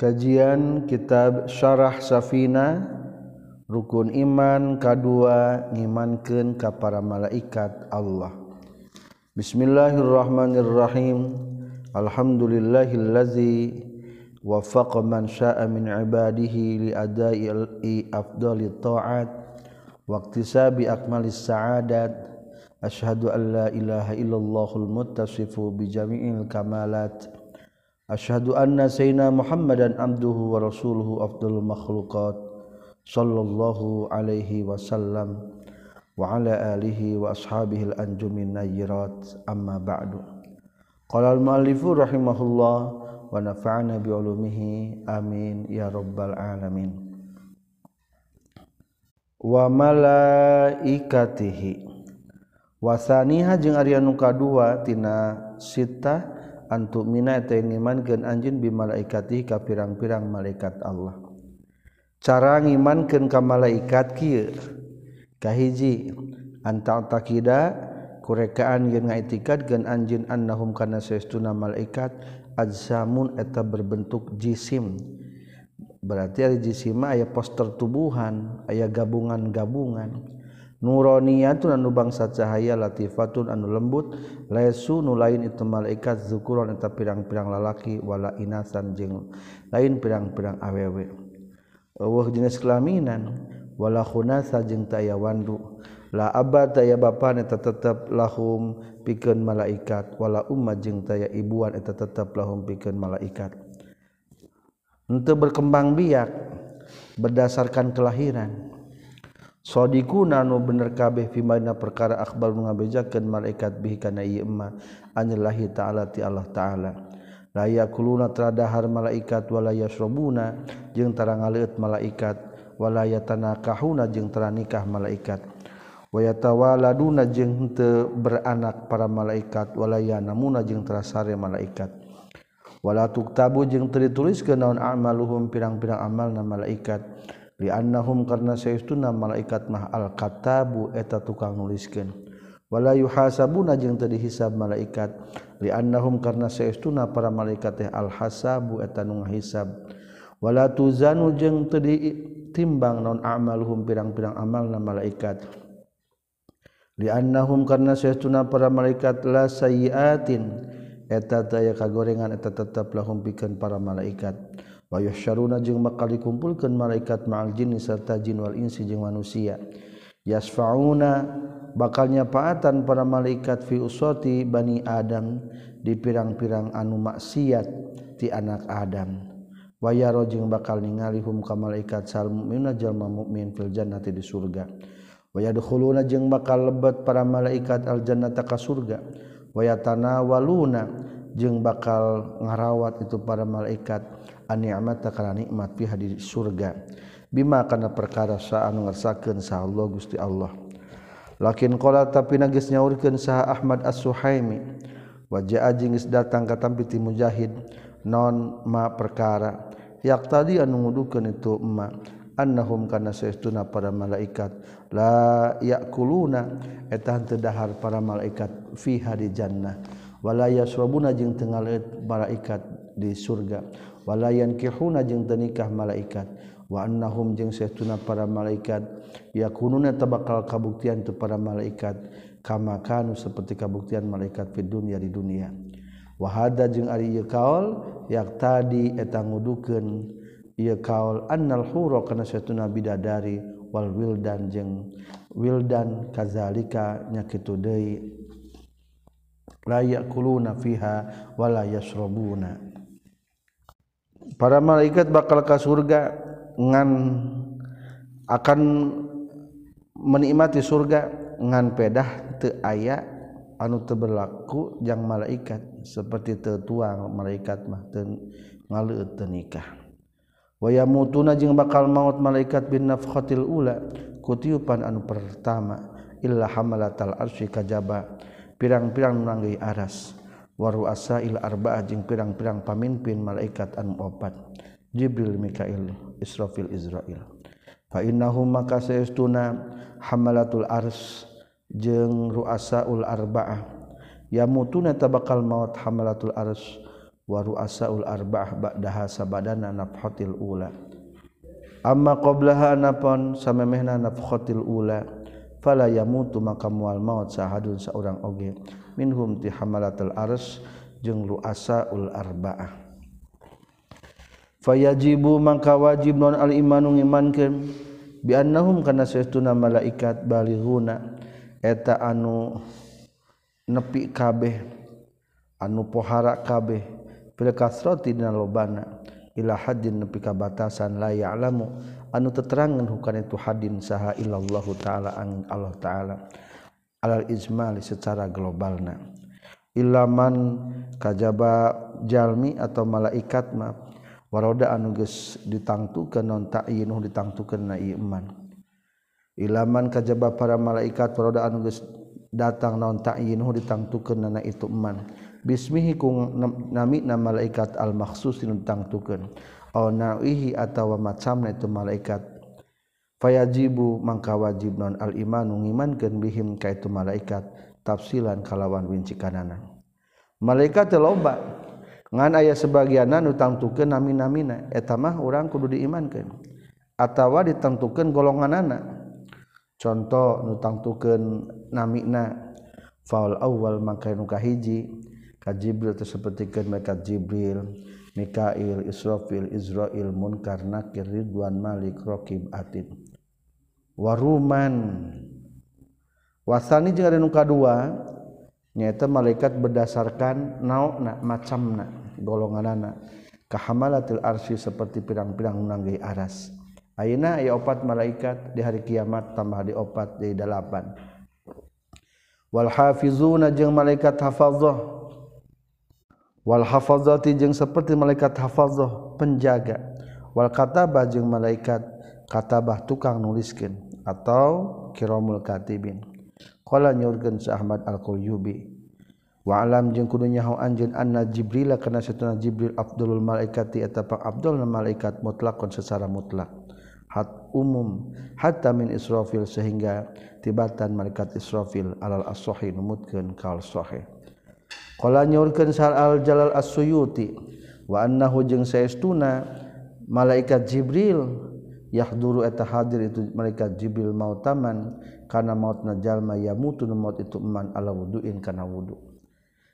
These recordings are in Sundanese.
Kajian kitab Syarah Safina rukun iman kedua ngimankeun ka para malaikat Allah. Bismillahirrahmanirrahim. Alhamdulillahillazi wafaqa man syaa'a min ibadihi li adai afdali ta'at wa iktisabi akmalis sa'adat. Asyhadu an la ilaha illallahul muttasifu bi jami'il kamalat. Asyhadu anna sayyidina Muhammadan abduhu wa rasuluhu afdalul makhluqat sallallahu alaihi wasallam wa ala alihi wa ashabihi al-anjumin nayyirat amma ba'du. Qala al-muallifu rahimahullah wa nafa'ana bi ulumihi amin ya rabbal alamin. Wa malaikatihi wasaniha jeung Arya nu kadua tina sitah antuk Min iman gen anjin bi malaikati ka pirang-pirang malaikat Allah. Cara ngimankan ka malaikat kieu? Kahiji anta takida kurekaan yang ngaitikad gen anjin annahum kana saestuna malaikat ajsamun eta berbentuk jisim. Berarti ada jisima aya poster tubuhan aya gabungan-gabungan. nuroniatun anu bangsa cahaya latifatun anu lembut lesu nu lain itu malaikat zukuron eta pirang-pirang lalaki wala inasan jeung lain pirang-pirang awewe. Eueuh jenis kelaminan wala khunasa jeung taya wandu. La abad taya bapa eta tetep lahum pikeun malaikat wala umma jeung taya ibuan eta tetep lahum pikeun malaikat. Henteu berkembang biak berdasarkan kelahiran. sodikuna nanu bener kabeh fimana perkara akbar nu ngabejakeun malaikat bihi kana ieu emma ta'ala ti Allah ta'ala. La kuluna teradahar malaikat wala yasrabuna jeung tara ngaleut malaikat wala yatanakahuna jeung tara nikah malaikat. Wa yatawaladuna jeung henteu beranak para malaikat wala yanamuna jeung tara sare malaikat. Wala tuktabu jeung teu dituliskeun naon amaluhum pirang-pirang amalna malaikat. liannahum karena sayauna malaikat mah al-katabu eta tukang nuliskeun. Wala yuhasabuna jeung teu dihisab malaikat. Liannahum karena sayauna para malaikat teh al-hasabu eta nu ngahisab. Wala tuzanu jeung teu ditimbang non amaluhum pirang-pirang amalna malaikat. Liannahum karena sayauna para malaikat la sayiatin eta daya kagorengan eta tetep lahum pikeun para malaikat. wayah syaruna jeung bakal dikumpulkeun malaikat ma'al jinni serta jin wal insi jeung manusia. Yasfauna bakal nyapaatan para malaikat fi usati bani adam di pirang-pirang anu maksiat ti anak adam. Wayaro jeung bakal ningali hum ka malaikat sal mukminuna jalma mukmin fil jannati di surga. Wayadkhuluna jeung bakal lebet para malaikat al jannata ka surga. Wayatanawaluna jeung bakal ngarawat itu para malaikat anikmat karena nikmat pi di surga. Bima karena perkara saan ngersakeun sa Allah Gusti Allah. Lakin qala tapi nagis nyaurkeun sa Ahmad As-Suhaimi wajah jeung datang ka tampi ti mujahid non ma perkara. Yak tadi anu ngudukeun itu ma annahum kana saestuna para malaikat la yakuluna. Eta henteu dahar para malaikat fiha di jannah. walaya yasrabuna jeung tengalet malaikat di surga. Walayan kihuna jeung tenikah malaikat. Wa annahum jeung sehtuna para malaikat. Yakununa tabakal kabuktian tu para malaikat. Kama kanu seperti kabuktian malaikat fi dunia di dunia. Wahada jeung ari ieu kaol yak tadi eta ngudukeun. Ieu kaol annal hura kana satuna bidadari. Wal wildan jeung wildan kazalika nya kitu deui. layakuluna fiha wala yasrabuna. Para malaikat bakal ke surga ngan akan menikmati surga ngan pedah te aya anu te berlaku yang malaikat. Seperti te tuang malaikat mah te ngaleut te nikah. Waya mutuna jeung bakal maut malaikat bin nafkhatil ula kutiupan anu pertama illa hamalatal arsy kajaba. pirang-pirang nanggai aras. Waru asail arba'ah jeung pirang-pirang pamimpin malaikat anu opat. Jibril Mikail Israfil Israil. Fa innahum maka sayastuna hamalatul ars jeung ruasaul arba'ah yamutuna tabakal maut hamalatul ars. Wa ruasaul arba'ah ba'daha sabadana nafhatil ula. Amma qablaha napon samemehna nafhatil ula. fala yamutu maka mual maut sahadun saurang oge. Minhum ti hamalatul ars jeung luasa ul arbaah. Fayajibu maka wajib non al imanu ngimankeun? Bi annahum kana saestuna malaikat balighuna. Eta anu nepi kabeh anu pohara kabeh. Fil kasrati dina lobana ila haddin nepi ka batasan la ya'lamu. anu teterangan bukan itu hadin saha illallahu ta'ala angin Allah ta'ala. Alal ijmali secara globalna. Ilaman kajaba jalmi atau malaikat ma waroda anu geus ditangtukeun non ta'yinuh ditangtukeun na iman. Ilaman kajaba para malaikat waroda anu geus datang non ta'yinuh ditangtukeun na itu iman. Bismihi nami na malaikat al maksus ditangtukeun. nahi atau macamna itu malaikat. Fayajibu mangka wajib non al imanu ngimankeun bihim ka itu malaikat tafsilan kalawan winci kanana. Malaikat loba. Ngan aya sebagianan utangtukeun nami-namina eta mah urang kudu diimankeun atawa ditangtukeun golonganana contoh nutangtukeun namina faul awal mangka nu kahiji ka jibril teh sapertikeun malaikat jibril. Mikail Israfil Israil Munkar Nakir Ridwan Malik Rokib Atid. Waruman. Wasani juga ada nuka dua nyata malaikat berdasarkan nauk nak macam nak golongan anak kehamalatil arsy seperti pirang-pirang nanggai aras. Aina ya opat malaikat di hari kiamat tambah di opat di delapan wal jeung malaikat hafazah Wal hafazati jeung seperti malaikat hafazah penjaga. Wal katabah jeung malaikat katabah tukang nuliskeun atau kiramul katibin. Qala nyurkeun sa Ahmad al-Qulyubi wa alam jeung kudu nyaho anjeun anna jibril kana satuna jibril afdalul malaikati eta pa afdalna malaikat mutlaqan secara mutlak. Hat umum hatta min israfil sehingga tibatan malaikat israfil alal as-sahih numutkeun kaul sahih Kala nyurkeun Sa'al al-Jalal As-Suyuti wa annahu jeung saestuna malaikat Jibril yahduru eta hadir itu malaikat Jibril mautaman kana mautna jalma yamutu maut itu man ala wuduin kana wudu.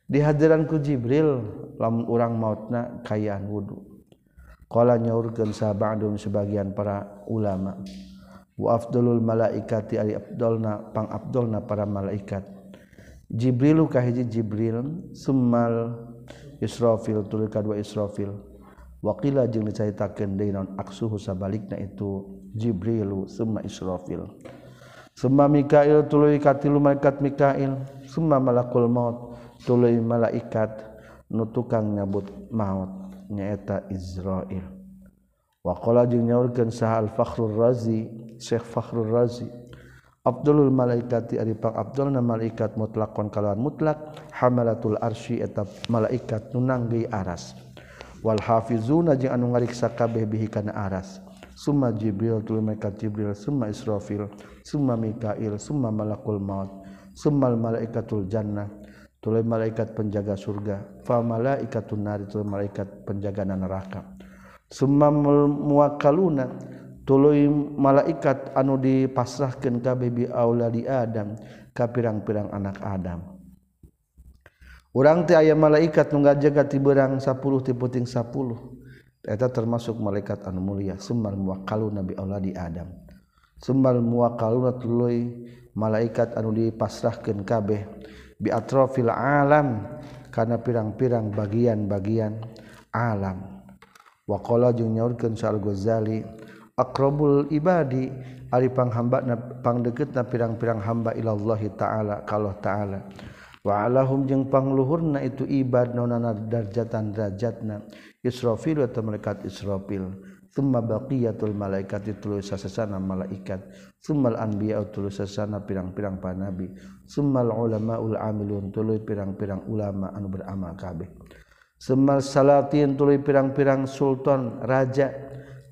Dihadiran ku Jibril lamun urang mautna kayaan wudu. Qala nyaurkeun sabadum sebagian para ulama wa afdalul malaikati ali afdalna pang afdalna para malaikat. Jibrilu kahiji Jibril summal Israfil tuluy kadua Israfil. Waqila jeung dicaritakeun deui naon aksuhu sabalikna itu Jibrilu summa Israfil. Summa Mikail tuluy katilu malaikat Mikail. Summa malakul maut tuluy malaikat nu tukang nyabut maut nyaeta Izrail waqala jeung nyaurkeun sahal Fakhrul Razi Syekh Fakhrul Razi. Abdul malaikati aripang Abdul na malaikat mutlakon kalauan mutlak hamalatul arsy eta malaikat nunanggi aras. Wal hafizuna jeung anu ngariksa kabeh bihi kana aras. Summa jibril tul malaikat jibril summa israfil summa mikail summa malakul maut summal malaikatul jannah tulai malaikat penjaga surga fa malaikatun nar tul malaikat penjaga neraka. Summa muwakkaluna malaikat anu dipasrahkan KBB Aula di Adam ka pirang-pirang anak Adam. Orang ti aya malaikat nu jaga tiberang 10 tiputing 10 eta termasuk malaikat anu mulia summal muwakkalu Nabi Allah di Adam. Summal muwakkaluna tuluy malaikat anu dipasrahkeun kabeh bi atrafil alam kana pirang-pirang bagian-bagian alam. Waqala jeung nyaurkeun Sal Ghazali akrobul ibadi aripang hamba pang deket na pirang-pirang hamba ilallahi ta'ala kalau ta'ala. Wa alahum jeung pangluhurna itu ibad nonana darjatan derajatna Israfil atau malaikat Israfil. Thumma baqiyatul malaikat itu sasana malaikat. Summal anbiya tulu sasana pirang-pirang panabi. Summal ulamaul amilun tuluy pirang-pirang ulama anu beramal kabeh. Summal salatin tuluy pirang-pirang sultan raja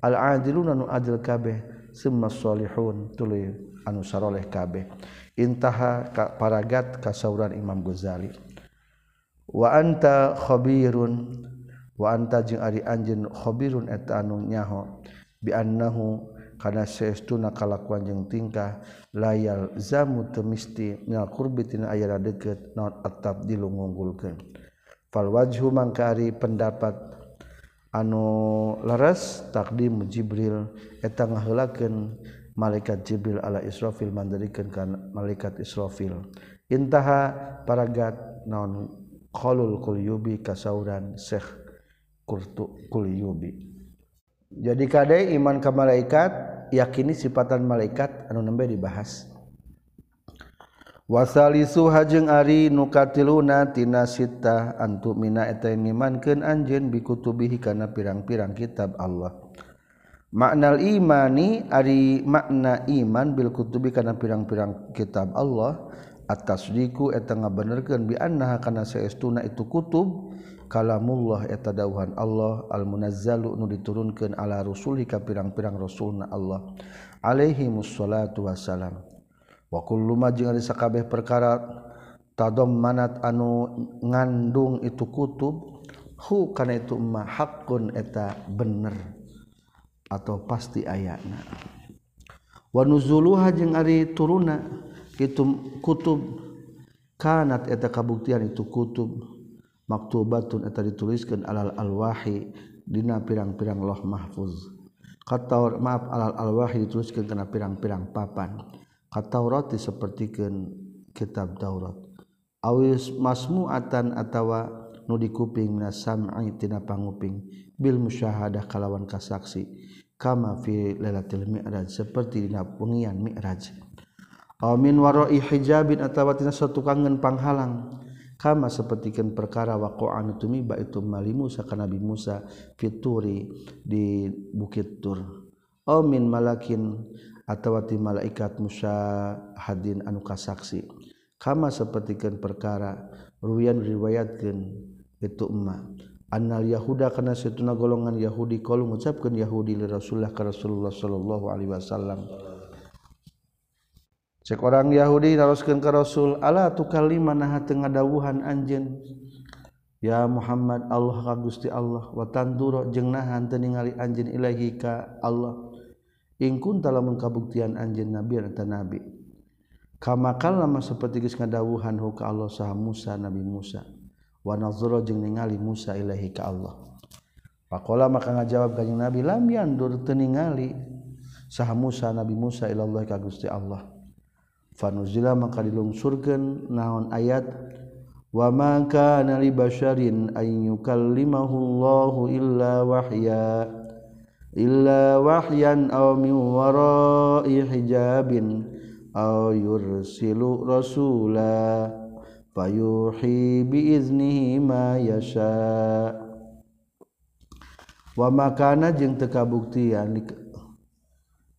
al-adiluna nu adil kabeh summa solihun tuluy anu saroleh kabeh. Intaha ka paragat kasauran Imam Ghazali. Wa anta khabirun wa anta jeung ari anjeun khabirun eta anu nyaho. Bi annahu kana saestuna kalakuan jeung tingkah layal zamu temisti minal qurbi tina aya deukeut naon atap dilunggulkeun fal wajhu mangkari pendapat anu leres takdim Jibril etang ngahelaken malaikat Jibril ala Israfil mandirikan kan malaikat Israfil. Intaha paragat naon qalul kulyubi kasauran Syekh qurtu kulyubi jadi kade iman ka malaikat yakini sifatan malaikat anu nembe dibahas. wasalisu hajeng Ari nukatiluna tina sita antu mina anjeun bi bikutubihi kana pirang-pirang kitab Allah. Maknal imani Ari makna iman bil kutubi kana pirang-pirang kitab Allah atas diku ngabenerkeun bi annaha kana saestuna itu kutub kalamullah eta dauhan Allah al-munazzalu nu diturunkeun ala rusuli ka pirang-pirang rasulna Allah. Alaihi musallatu wassalam. wakul ma jeung sakabeh perkara tadom manat anu ngandung itu kutub hu kana itu ma haqqun eta bener atau pasti ayatna wa nuzuluha jeung ari turuna itu kutub kanat eta kabuktian itu kutub maktubatun eta dituliskeun alal alwahi dina pirang-pirang loh mahfuz. Kata maaf alal alwahi dituliskeun kana pirang-pirang papan. Kata roti sepertikan kitab Taurat. Awis masmuatan atawa nu dikuping na sam'i tina panguping bil musyahadah kalawan kasaksi. Kama fi lailatul mi'raj seperti dina pengian mi'raj. Aw min wara'i hijabin atawa tina satu kangen panghalang. Kama sepertikan perkara waqa'an tumiba itu mali Musa ka Nabi Musa fituri di bukit Tur. Aw min malakin atawati malaikat musyahadin anu kasaksi. Kama sapertikeun perkara ruyan riwayatkan itu emma. Anal yahuda karena setuna golongan yahudi qalu ngucapkeun yahudi li rasulullah ka rasulullah sallallahu alaihi wasallam. Cek orang yahudi naroskeun ke rasul Allah ala tukalima naha teu ngadawuhan anjen. ya muhammad allah kagusti allah wa tanduro jeung nahan teu ilahi ka allah. ingkun dalam mengkabuktian anjin nabi dan nabi. Kamakan lama seperti geus ngadawuhan hu ka Allah saha Musa nabi Musa. Wa nazara jeung ningali Musa ilahi ka Allah. Pakola maka ngajawab kanjing Nabi lam yandur teningali ningali saha Musa nabi Musa ilallah ka Gusti Allah. Fanuzila maka dilungsurkeun naon ayat wa ma kana li basyarin ay yukallimahu Allahu illa wahya. illa wahyan aw min wara'i hijabin aw yursilu rasula fayuhi bi iznihi ma yasha wa makana jeung teu kabuktian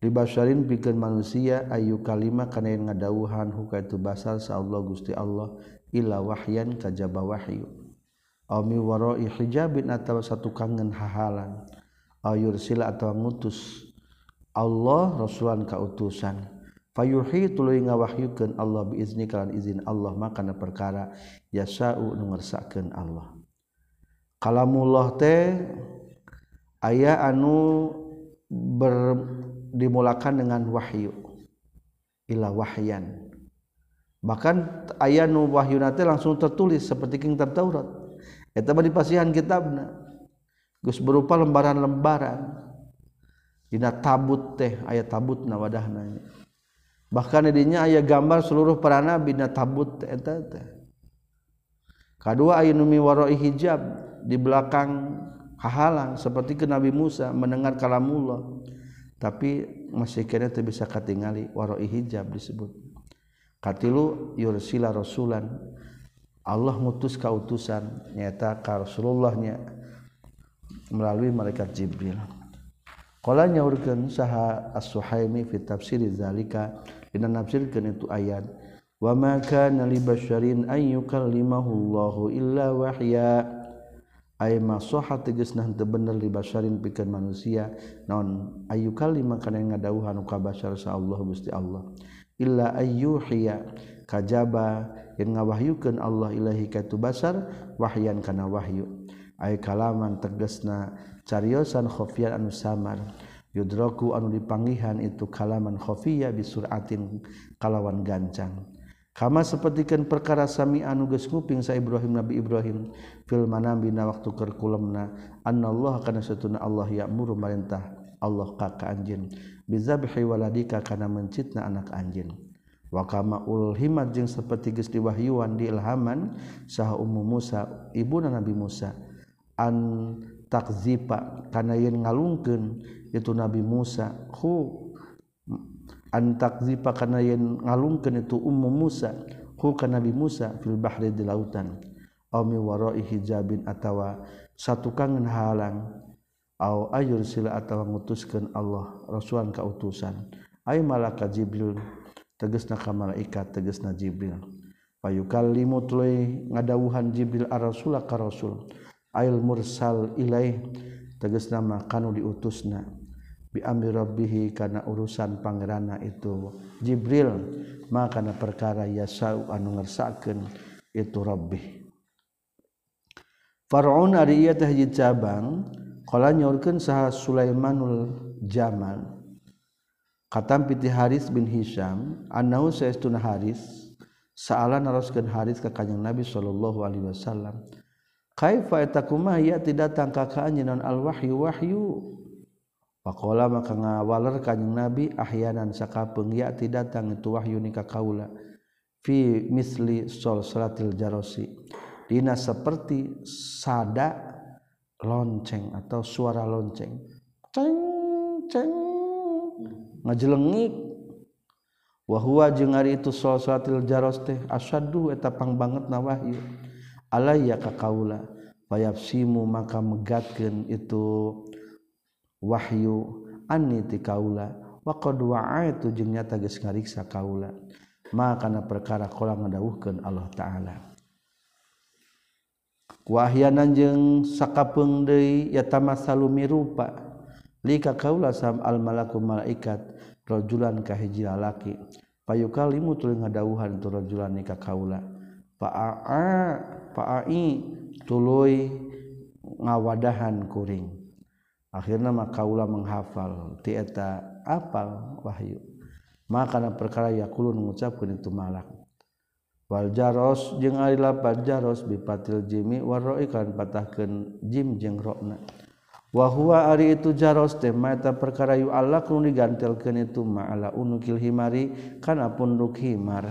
dibasyarin pikeun manusia ayu kalima kana yang ngadawuhan huka itu basal sa Allah Gusti Allah illa wahyan kajaba wahyu. Aw min wara'i hijabin atawa satu kangen hahalan. ayur sila atau ngutus. Allah rasulan kautusan fayuhi tuluy ngawahyukeun Allah biizni kalan izin Allah makana perkara. Yasau nu ngersakeun Allah. Kalamullah teh aya anu ber, dimulakan dengan wahyu. Ila wahyan. Bahkan aya nu wahyuna teh langsung tertulis seperti kitab Taurat. Eta mah dipasihan kitabna. Geus berupa lembaran-lembaran. Dina tabut teh aya tabutna wadahna bahkan dinya aya gambar seluruh para nabi na tabut eta teh. Kadua aya nu warai hijab di belakang hahalang seperti ke Nabi Musa mendengar kalamullah. Tapi masih kira itu bisa katingali waroi hijab disebut. Katilu yursila rasulan. Allah mutus kautusan nyata ka Rasulullahnya melalui malaikat Jibril. Kala nyaurkeun saha As-Suhaimi fi tafsir zalika dina nafsirkeun itu ayat wa ma kana li basyarin an yukallimahu Allahu illa wahya. Ay ma sahha tegasna teu bener li basyarin pikeun manusia naon? Ayu kalima kana ngadawuhan ka basyar sa Allah Gusti Allah. Illa ayyuhiya kajaba yang ngawahyukeun Allah ilahi ka tu basar wahyan kana wahyu. ay kalaman tegesna cariyosan khofiyan anu samar. Yudroku anu dipanggihan itu kalaman khofiyah bisuratin kalawan gancang. Kama sapertikeun perkara sami anu geus nguping sa Ibrahim Nabi Ibrahim fil manamina waktu keur kulemna annallaha kana satuna Allah ya'muru marintah Allah ka ka anjeun bizabhi waladika kana mencitna anak anjeun. Wa kama ulhimat jeung saperti geus diwahyuan diilhaman saha ummu Musa ibuna Nabi Musa. an takzipa kana yen ngalungkeun itu Nabi Musa. Hu an takzipa kana yen ngalungkeun itu ummu Musa. Hu ka Nabi Musa fil bahri di lautan. Aw mi warai hijabin atawa satu kangen halang. Aw ayur sila atawa ngutuskeun Allah rasulan ka utusan. Ay malaka Jibril tegasna ka malaikat tegasna Jibril. Payukallimu tuluy ngadawuhan Jibril ar-rasul ka rasul. ail mursal ilaih teges nama kanu diutusna. Biamri rabbihi kana urusan pangerana itu. Jibril maka kana perkara yasau anu ngersakeun itu rabbih. Faraun ari ieu teh hiji cabang qala nyaurkeun saha Sulaimanul Jamal. Katam piti Haris bin Hisham annau saestuna Haris? Saalan naroskeun Haris ka kanjeng Nabi sallallahu alaihi wasallam. kaifa takuma yati datang ka ka anjeun al wahyu. Wahyu Pakola maka ngawaler kanjeng Nabi ahyanan sakapeung yati datang itu wahyu ni ka kaula fi misli sol salatil jarosi. Dina seperti sada lonceng atau suara lonceng. Ceng ceng. Ngajelengik wa huwa jeung ari itu sol salatil jaros teh asyaddu eta pangbanget na wahyu. alaya ka kaula payapsimu maka megatkeun itu wahyu anni ti kaula. Wa qad wa'aitu jeung nyata geus ngariksa kaula. Maka kana perkara kala ngadawuhkeun Allah taala. Wahyanan jeung sakapeung deui yata masalu mirupa. Lika kaula sam al malaku malaikat rajulan ka hiji lalaki. Payukalimu tuluy ngadawuhan tu rajulan ni ka kaula. tulu ngawadahan kuring. Akhirnya maka kaula menghafal. Tieta apal Wahyu. Maka perkara yakulu mengucapkan itu malak. Wal jaros jeung ari lapan jaros bipatil jimi waroi kan patahkeun jim jeung rokna. Wa huwa ari itu jaros teh mata perkara yu Allah nu digantelkeun itu ma'ala unukil himari kana punduk himar.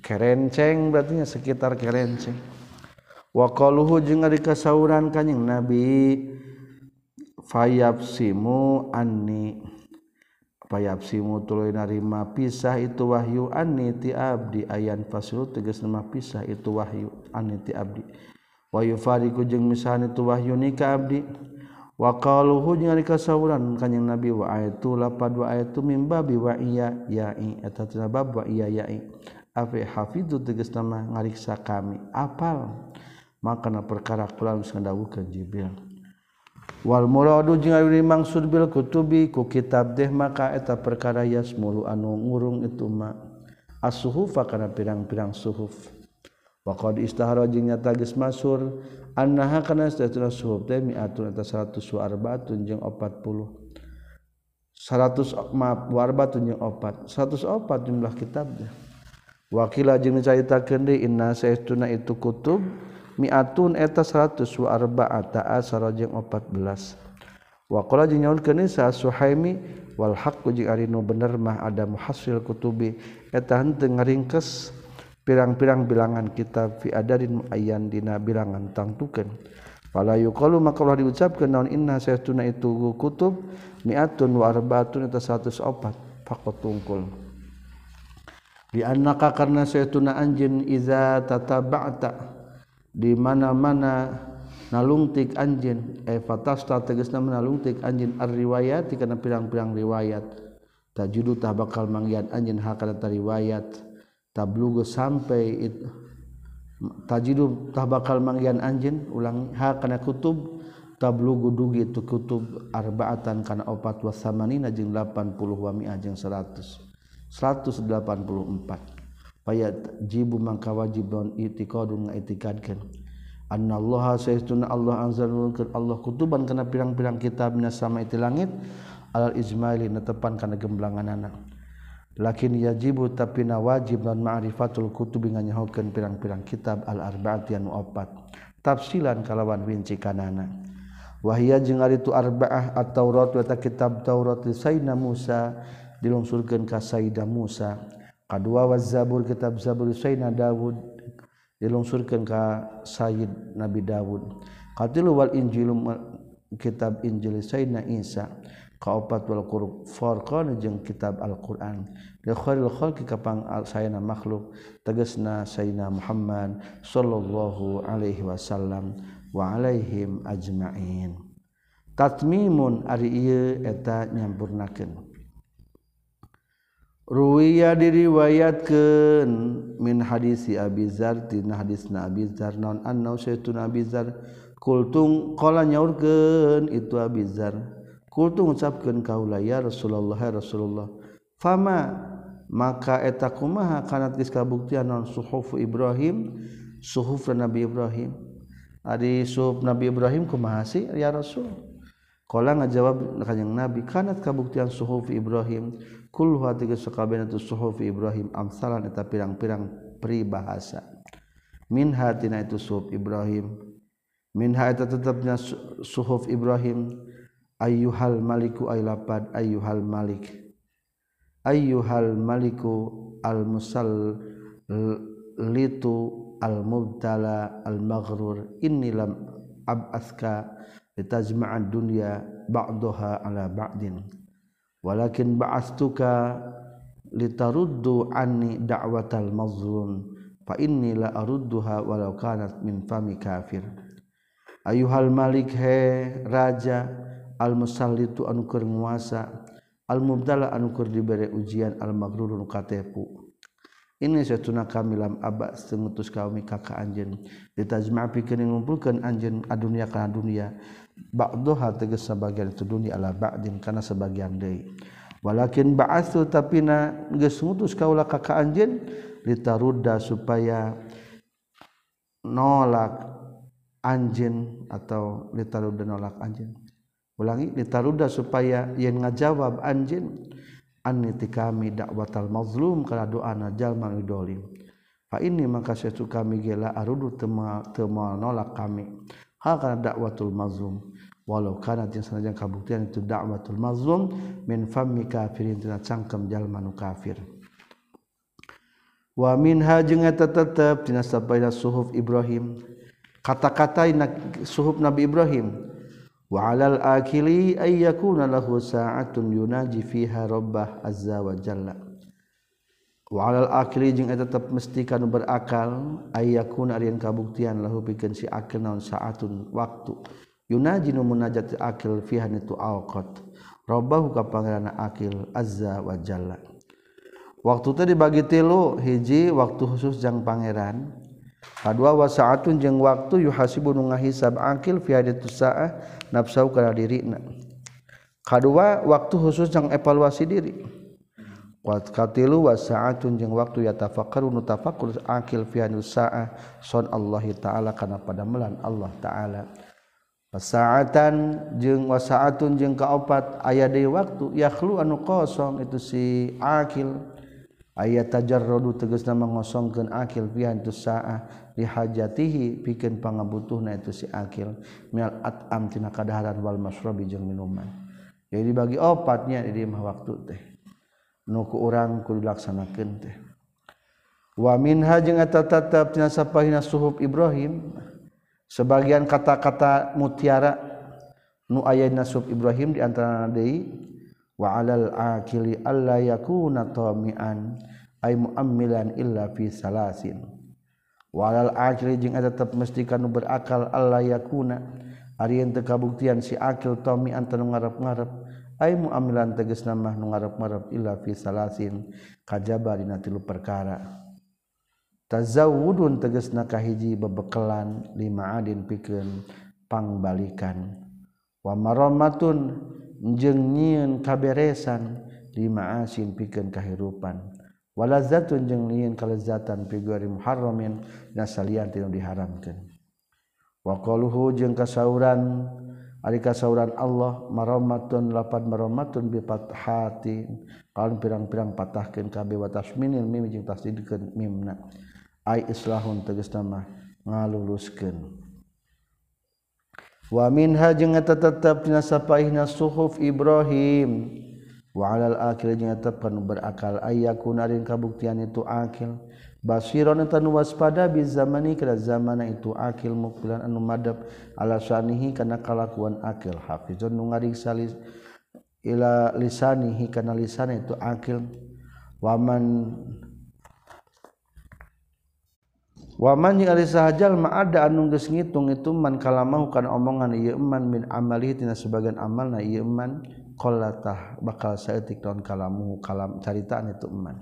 kerenceng berarti sekitar kerenceng. Waqaluhu jeung ari kasauran kanjing nabi fayabsimu anni. Fayabsimu tuluy narima pisah itu wahyu anni ti abdi. Ayan fasul tegas nama pisah itu wahyu anni ti abdi. Wa yufariqu jeung misahan itu wahyu ni ka abdi. Wa qaluhu jeung ari kasauran kanjing nabi wa aitu lapad wa aitu mimbabi wa iya ya'i eta bab wa iya ya'i Hafidu teges nama ngariksa kami. Apal? Makana perkara kula sandawukeun Jibril. Wal muradu jeung ari maksud bil kutubi ku kitab deh maka eta perkara yasmulu anu ngurung itu ma. As-suhufa kana pirang-pirang suhuf. Wa qad istahara jeung nyata geus masur annaha kana satatuna suhuf teh mi'atun eta 100 wa arbaatun jeung 40 100 maaf warbatun jeung opat. 104 jumlah kitabnya wakila jeung carita kendi inna saestuna itu kutub miatun eta 100 wa arba'ata asara jeung 14 waqala jeung nyaun kendi sa suhaimi wal haqqu jeung ari nu bener mah ada muhasil kutubi eta henteu ngaringkes pirang-pirang bilangan kitab fi adarin ayan dina bilangan tangtukeun. Pala yuqalu maka ulah diucapkeun naon inna saestuna itu kutub miatun wa arba'atun eta 104 faqat tungkul. Dianaka karena saya tuna anjin iza tata ba'ta di mana-mana nalungtik anjin. Eh fatasta tegasna nalungtik anjin ar riwayat kana pirang-pirang riwayat. Tajudu tah bakal manggian anjin hakana riwayat. Tablugu sampai it, tajidu tah bakal manggian anjin ulang hakana kutub. Tablugu dugi itu kutub arbaatan kana opat wasamanina jeung 80 wa mi'ah jeung 100 184 payat jibu mangka wajib don itiqadun ngaitikadkeun Allah Allah Allah kutuban karena pirang-pirang kitab sama itu langit. Al-izmaili netepan karena gemblangan anak. Lakin yajibu tapi na wajib dan ma'rifatul kutub nyahokeun pirang-pirang kitab al-arba'at yang opat. Tafsilan kalawan winci kanana wahia jeung ari itu arba'ah at-taurat wa kitab taurat sayyidina Musa dilungsurkan kasaidah Musa. Kedua wazabur kitab Zabur Sayyidina Dawud dilungsurkan ka Sayyid Nabi Dawud. Katilu wal Injil kitab Injil Sayyidina Isa. Kaopat wal furqan jeung kitab Al-Qur'an. Li khairil khalqi kapang sayana makhluk tegasna sayana Muhammad sallallahu alaihi wasallam wa alaihim ajmain. Tatmimun ari ieu eta nyampurnakeun. Ruwiya diriwayatkan min hadisi Abi Dzar tina hadisna Abi Dzar naon annau syaitun Abi Dzar kultung qala nyaurkeun itu Abi Dzar kultung ucapkeun kaula ya Rasulullah ya Rasulullah fama maka eta kumaha kana geus kabuktian naon suhuf Ibrahim suhuf Nabi Ibrahim? Ari suhuf Nabi Ibrahim kumaha sih ya Rasul? Kala ngajawab kanjeng Nabi, kanat kabuktian suhuf Ibrahim, kulhu hati kesukabena tu suhuf Ibrahim amsalan eta pirang-pirang peribahasa. Min hatina itu suhuf Ibrahim. Min eta tetapnya suhuf Ibrahim. Ayyuhal maliku aylapad ayyuhal malik. Ayyuhal maliku al musal litu al mubtala al maghrur inni lam abaska litajma'ad dunya ba'daha ala ba'din walakin ba'astuka litaruddu anni da'watal mazlum fa inni la arudduha walau kanat min fami kafir ayuhal malik he raja al musallitu anu keur nguasa al mubtala anu keur dibere ujian al maghrurun katepu ini satuna kami lam aba sengutus kami kakak anjeun ditajma pikeun ngumpulkeun anjeun adunya kana dunia ba'daha tegas sebagian itu dunia ala ba'din kana sebagian deui walakin ba'atsu tapi na geus ngutus kaula ka anjeun litarudda supaya nolak anjeun atau litarudda nolak anjeun. Ulangi litarudda supaya yen ngajawab anjeun anni kami dakwatal mazlum kana doana jalma idolim fa ini maka setu kami gela arudu teu nolak kami. Hal kana dakwatul mazlum walau kana jeung sanajan kabuktian itu da'watul mazlum min fammi kafirin tina cangkem jalma nu kafir. Wa minha jeung eta tetep tina sabaina suhuf Ibrahim. Kata-kata suhuf Nabi Ibrahim wa 'alal akili ay yakuna lahu sa'atun yunaji fiha rabbah azza wa jalla. Wa 'alal akili jeung eta tetep mesti kanu berakal ay yakuna ari kabuktian lahu pikeun si akil naon sa'atun waktu. Yunaji nu munajat akil fihan itu alqat robahu ka pangeran akil azza wa jalla. Waktu tadi dibagi tilu hiji waktu khusus jang pangeran. Kadua wasaatun jeung waktu yuhasibu nu ngahisab akil fi haditu saah nafsau kana dirina. Kadua waktu khusus jang evaluasi diri. Wat katilu wasaatun jeung waktu ya tafakkaru nu tafakkur akil fi haditu saah son Allah taala kana pada melan Allah taala Pasaatan jeung wasaatun jeung kaopat. Aya deui waktu yakhlu anu kosong. Itu si akil. Aya tajarrudu tegasna mangosongkeun akil. Pian tu saah lihajatihi pikeun pangabutuhna itu si akil. Minal atam tina kadaharan wal masrobi jeung minuman. Jadi bagi opatnya di mah waktu teh. Nu ku urang kudu laksanakeun teh. Wa minha jeung eta tetep tina sapahina suhub Ibrahim. sebagian kata-kata mutiara nu aya nasub Ibrahim di antara deui wa alal akili alla yakuna tamian ay muammilan illa fi salasin. Wa alal akili jeung ada tetep mesti kanu berakal alla yakuna. Ari teu kabuktian si akil tamian tanu ngarep-ngarep ay muammilan tegasna mah nu ngarep-ngarep illa fi salasin. Kajaba dina tilu perkara. tazawudun teges nakahiji bebekelan lima adin pikeun pangbalikan. Wa maromatun jeung nyieun kaberesan lima asin pikeun kahirupan. Walazatun jeung nyieun kalezatan pigori muharramin nasalian tinu diharamkeun. Wa qaluhu jeung kasauran ari kasauran Allah maramatun lapan maramatun bi fathatin kalau pirang-pirang patahkeun kabeh wa tasminil mim jeung tasdidkeun mimna. ay islahun tegesna nama ngaluluskan. wa minha jeung eta tetep dina sapaihna suhuf Ibrahim. Wa alal akil jeung eta panu berakal ayakun arin kabuktian itu akil. Basiron eta nu waspada bi zamani kana zamana itu akil mukbilan anu madab ala sanihi kana kalakuan akil. Hafizun nu ngariksa ila lisanihi kana lisan itu akil. Waman waman sahjal ma ada anu geus ngitung itu man kalamahu kana omongan ieu man min amali tina sebagian amal na ieu man qallatah bakal saeutik taun kalamu kalam caritaan itu man.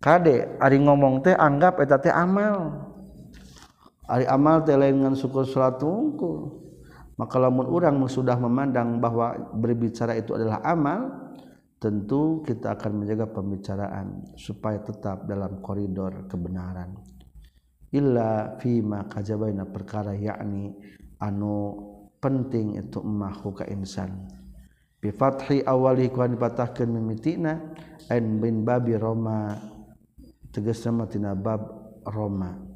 Kade ari ngomong teh anggap eta teh amal. Ari amal teh lain ngan syukur salat tungkul maka lamun urang sudah memandang bahwa berbicara itu adalah amal tentu kita akan menjaga pembicaraan supaya tetap dalam koridor kebenaran. illa fima kajabaina perkara yakni anu penting itu mahu ka insan bi fathi awali ku dipatahkeun mimitina ain bin babi roma tegas nama tina bab roma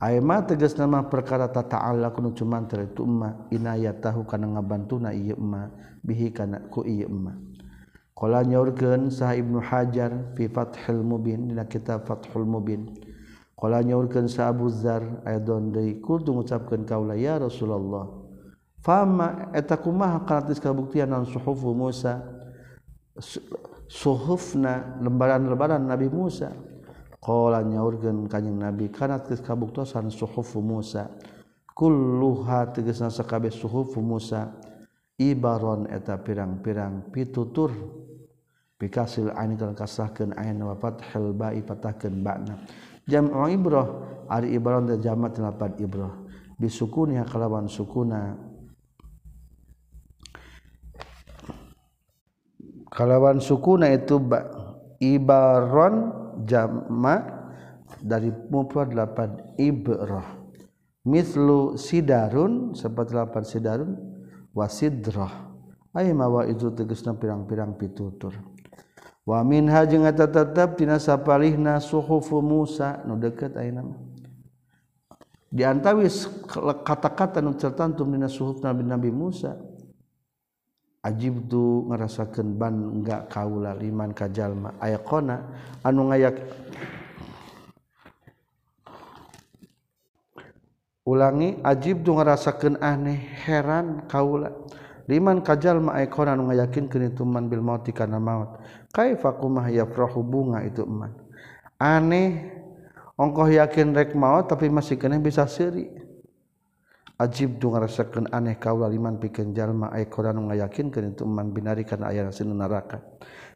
Aima tegas nama perkara tata Allah kuno cuma itu emma inayat tahu karena ngabantuna iya emma bihi karena ku iya emma. Kalau nyorgen sah ibnu Hajar fi Fathul Mubin dina kitab Fathul Mubin. Kala nyaurkeun sa Abu deui kultu ngucapkeun kaula ya Rasulullah. Fama eta kumaha kabuktian naon suhufu Musa? Suhufna lembaran-lembaran Nabi Musa. Kala nyaurkeun kanjing Nabi kalatis kabuktosan suhufu Musa. Kulluha tegasna sakabeh suhufu Musa ibaron eta pirang-pirang pitutur Bikasil ain kan kasahkeun ain wa fathil ba'i patahkeun ba'na. jam'u ibrah ari ibrah da jamak lapan ibrah bisukuni kalawan sukuna. Kalawan sukuna itu ibaron jamak dari mufrad lapan ibrah mislu sidarun seperti lapan sidarun wasidroh ayo mawa itu tegasna pirang-pirang pitutur. wamin hang tetap tinasapalihna suhufu Musa nu deket diantawis kata-kata nu tertantum dina suhuf Nabi Nabi Musa ajib tu ngarasakeun ban enggak kaula liman kajalma ayakona anu ngayak ulangi ajib tu ngerasakan aneh heran kaula. Liman kajalma ayakona anu ngayakin itu man bil mauti kana maut. kaifakumah yafrahu bunga itu eman aneh ongkoh yakin rek maut tapi masih kena bisa seri. Ajib tu ngarasakeun aneh kaula liman pikeun jalma ay Quran ngayakinkeun itu eman binari kana aya sinu neraka.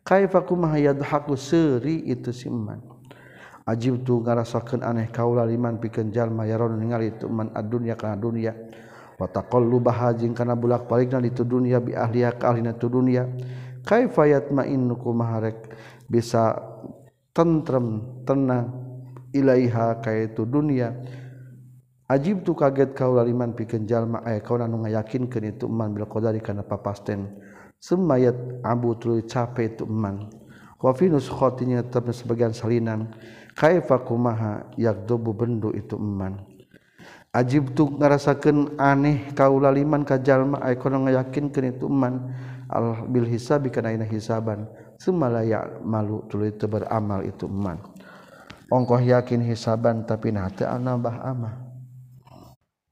Kaifakumah yadhaku seri itu si eman ajib tu ngarasakeun aneh kaula liman pikeun jalma yaron ningali itu man adunya kana dunya. Wa taqallubaha bahajing kana bulak-balikna itu dunya bi ahliya ka ahlina tu dunya. kaifayat ma'innu kumaharek bisa tentrem tenang ilaiha kaitu dunia. Ajib tu kaget kau laliman pikeun jalma aya eh, kau anu ngayakinkeun itu man bil qadari kana papasten semayat abu tuluy capek itu man wa fi nuskhotinya tetap sebagian salinan. Kaifa kumaha? Yaqdubu bendu itu man ajib tu ngarasakeun aneh kau laliman ka jalma aya eh, kau anu ngayakinkeun itu man al bil hisabi kana ina hisaban. Semalaya malu tuluy teu beramal itu man ongkoh yakin hisaban tapi nah teu nambah amal.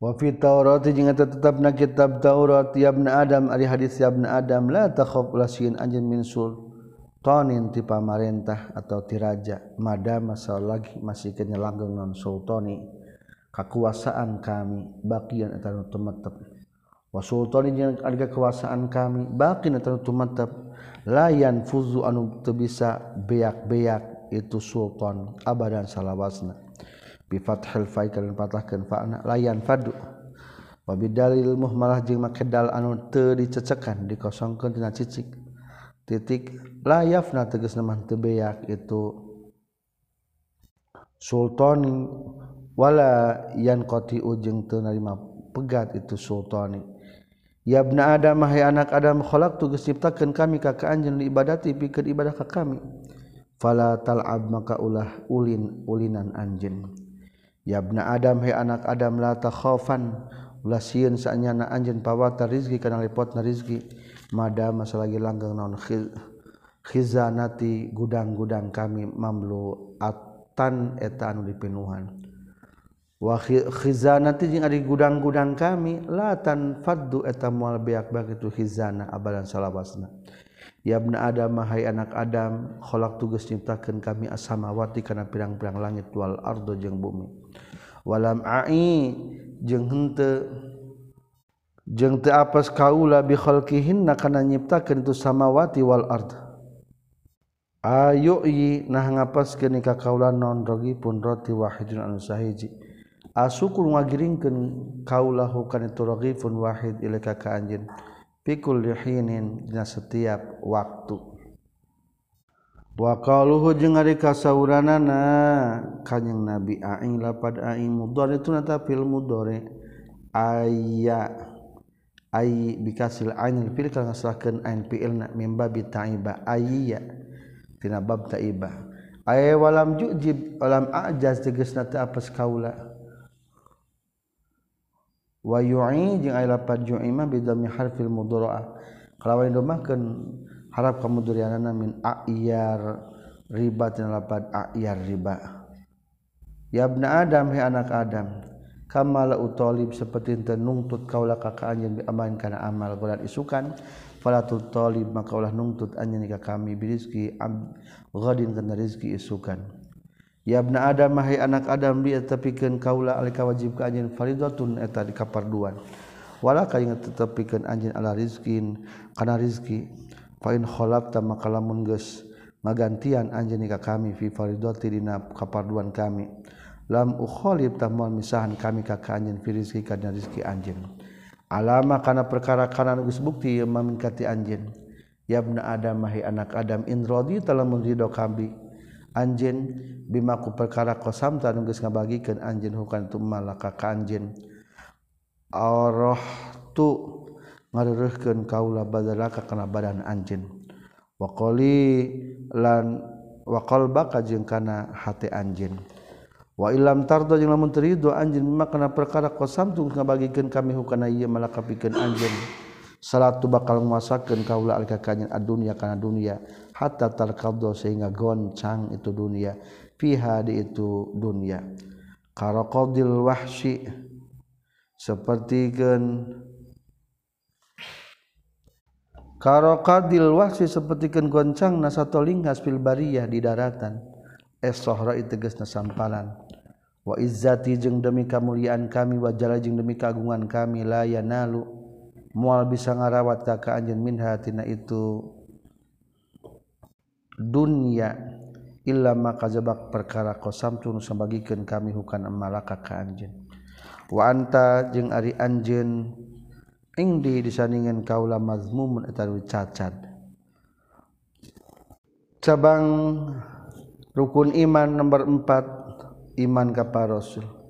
Wa fi taurat jeung eta tetepna kitab taurat ya adam ari hadis ya adam la takhaf la sin min sul tonin ti pamarentah atau ti raja madam masalah lagi masih kenyelanggeng non sultani. Kakuasaan kami bagian eta nu wasultani jeung harga kekuasaan kami bagian antara tumatep layan fuzu anu teu bisa beak-beak itu sultan abadan salawasna bi fathil fa kalian patahkeun fa'na layan fadu wa bidalil muhmalah jeung make dal anu teu dicecekan dikosongkeun tina cicik titik layafna tegasna mah teu beak itu sultani wala yan koti ujung tu narima pegat itu sultani Yabna Adam mahai anak Adam khalaq tu ciptakeun kami ka ka anjeun ibadati pikeun ibadah ka kami. Fala tal'ab maka ulah ulin ulinan anjeun. Yabna Adam hai anak Adam la takhafan ulah sieun saenyana anjeun pawata rizki kana lepotna rizki mada masalagi langgeng naon khiz, khizanati gudang-gudang kami mamlu atan eta anu dipinuhan. wakhizzanati jeung ari gudang-gudang kami latan faddu eta moal beak-beak itu khizana abadan salawasna. Ya ibna adam hai anak adam khalaq tugas nyiptakeun kami as-samawati kana pirang-pirang langit wal ardo jeung bumi. Walam ai jeung henteu jeung teu apas kaula bi khalqihinna kana nyiptakeun tu samawati wal ardo. Ayo yi nah ngapaskeun ka kaula non rogi pun roti wahidun anu sahiji. asukur ngagiringkeun kaulahu kana turghifun wahid ilaika ka anjeun. Pikul lihinin dina setiap waktu. Wa qaluhu jeung ari kasauranana kanjing nabi aing lapad aing mudhari tuna ta fil mudhari. Ayya ay bikasil ainil fil kana ngasrahkeun ain fi'ilna mim babi taiba. Ayya tina bab taiba. Ay walam jujib walam ajaz tegasna teu apes kaula. wayu lapatmah bidami harfil mudoroah kalau domahkan harap kamudurianana min ayar riba tina lapat ayar riba. Yabna adam he anak adam kamala utolib seperti nuntut kaulah kakak anjen aman kana amal. Kulat isukan falatul tolib maka ulah nuntut anjen ka kami birizki ab ghadin kana rizki isukan. Yabna Adam mahai anak Adam dia tepikan kaula alika wajib ka anjeun faridatun eta di kaparduan wala ka ingat tetepikan anjeun ala rizkin kana rizki. Fa in khalafta maka lamun geus magantian anjeun ka kami fi faridati dina kaparduan kami. Lam ukhalib tamal misahan kami ka anjeun fi rizki kana rizki anjeun alama kana perkara kana geus bukti mamingkati anjeun yabna Adam mahai anak Adam in radi talamun ridho kami anjin bimaku perkara kosamta nugis ngabagikan ngabagikeun anjeun hukan tu malaka ka anjin arah tu ngareureurkeun kaula badalaka kana badan anj wa lan wakol qalbaka jeung kana hate anjeun. Wa ilam tarda jeung lamun teu ridho anjeun kana perkara qasamtu ngabagikeun kami hukana iya malaka pikeun anjeun. Salatu bakal nguasakeun kaula alka kanyen adunya kana dunya. hatta talqadha sehingga goncang itu dunia. Fiha di itu dunia. Karaqadil wahsyi seperti gen karaqadil wahsyi seperti gen goncang nasatolingas fil bariyah di daratan. Es sohra itegesna sampalan wa izzati jeung demi kamuliaan kami wa jala jeung demi kagungan kami la yanalu. Moal bisa ngarawat ka ka anjeun minha tina itu dunia Ilama kazabak perkara kosamtun sebagikan kami hukan malaka ka anjeun. Wa anta jeung ari anjeun ingdi disandingan kaula mazmumun eta cacat. Cabang rukun iman nomor 4 iman ka rasul.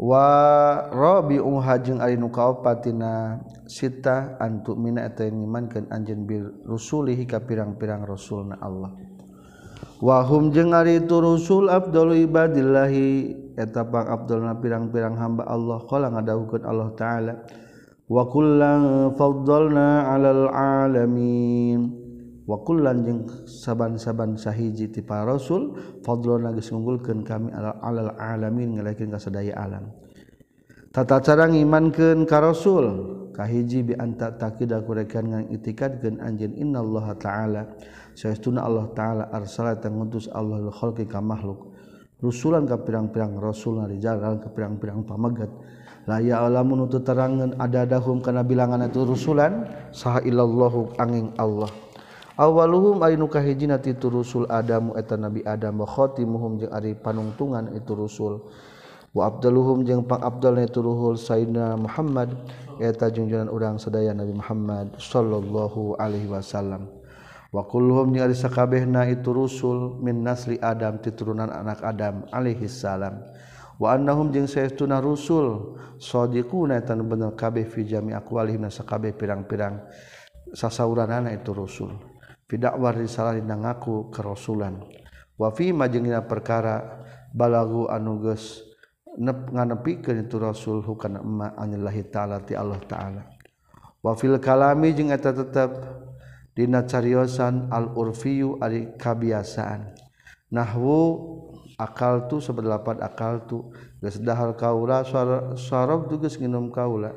warobiunghajeng ari nukaopatina sita antuk mina eta yang ngimankeun anjeun rusulihi ka pirang-pirang rasulna Allah. Wahum jeung ari itu rusul abdul ibadillahi eta pang abdulna pirang-pirang hamba Allah qala ngadawukeun Allah taala wa kullan faddalna 'alal alamin. wakullan jeung saaban-saban sahiji tipa Rasul Fadlo nagis unggulkan kami alal alamin ngelakin kasadaya alam. Tata cara ngimankeun ka Rasul kahiji bi anta taqida kurekan ngan itikadkeun anjeun innallaha ta'ala. Saestuna Allah ta'ala arsala ngutus Allah lil khalqi ka makhluk. Rusulan ka pirang-pirang rasul di jalan ka pirang-pirang pamegat la alamun utu terangan ada dahum kana bilangan itu rusulan saha illallahu angin Allah. awaluhum ari kahijina ti rusul adamu eta nabi adam wa khatimuhum jeung ari panungtungan itu rusul. Wa abdaluhum jeung pangabdalna itu ruhul sayyidina Muhammad eta junjunan urang sadaya Nabi Muhammad sallallahu alaihi wasallam. Wa kulluhum jeung ari sakabehna itu rusul min nasli adam ti turunan anak adam alaihi salam. Wa annahum jeung saestuna rusul shodiquna eta bener kabeh fi jami aqwalihim sakabeh pirang-pirang sasauranana itu rusul. pidakwar risalah dina ngaku kerasulan. Wa fi majengna perkara balagu anuges nep nganepikeun itu rasul hukana emma anillahi taala ti Allah taala. Wa fil kalami jeung eta tetep dina cariosan al urfiyu ari kabiasaan. Nahwu akal tu sabalapan akal tu. Geus dahar kaula sarab tu geus nginum kaula.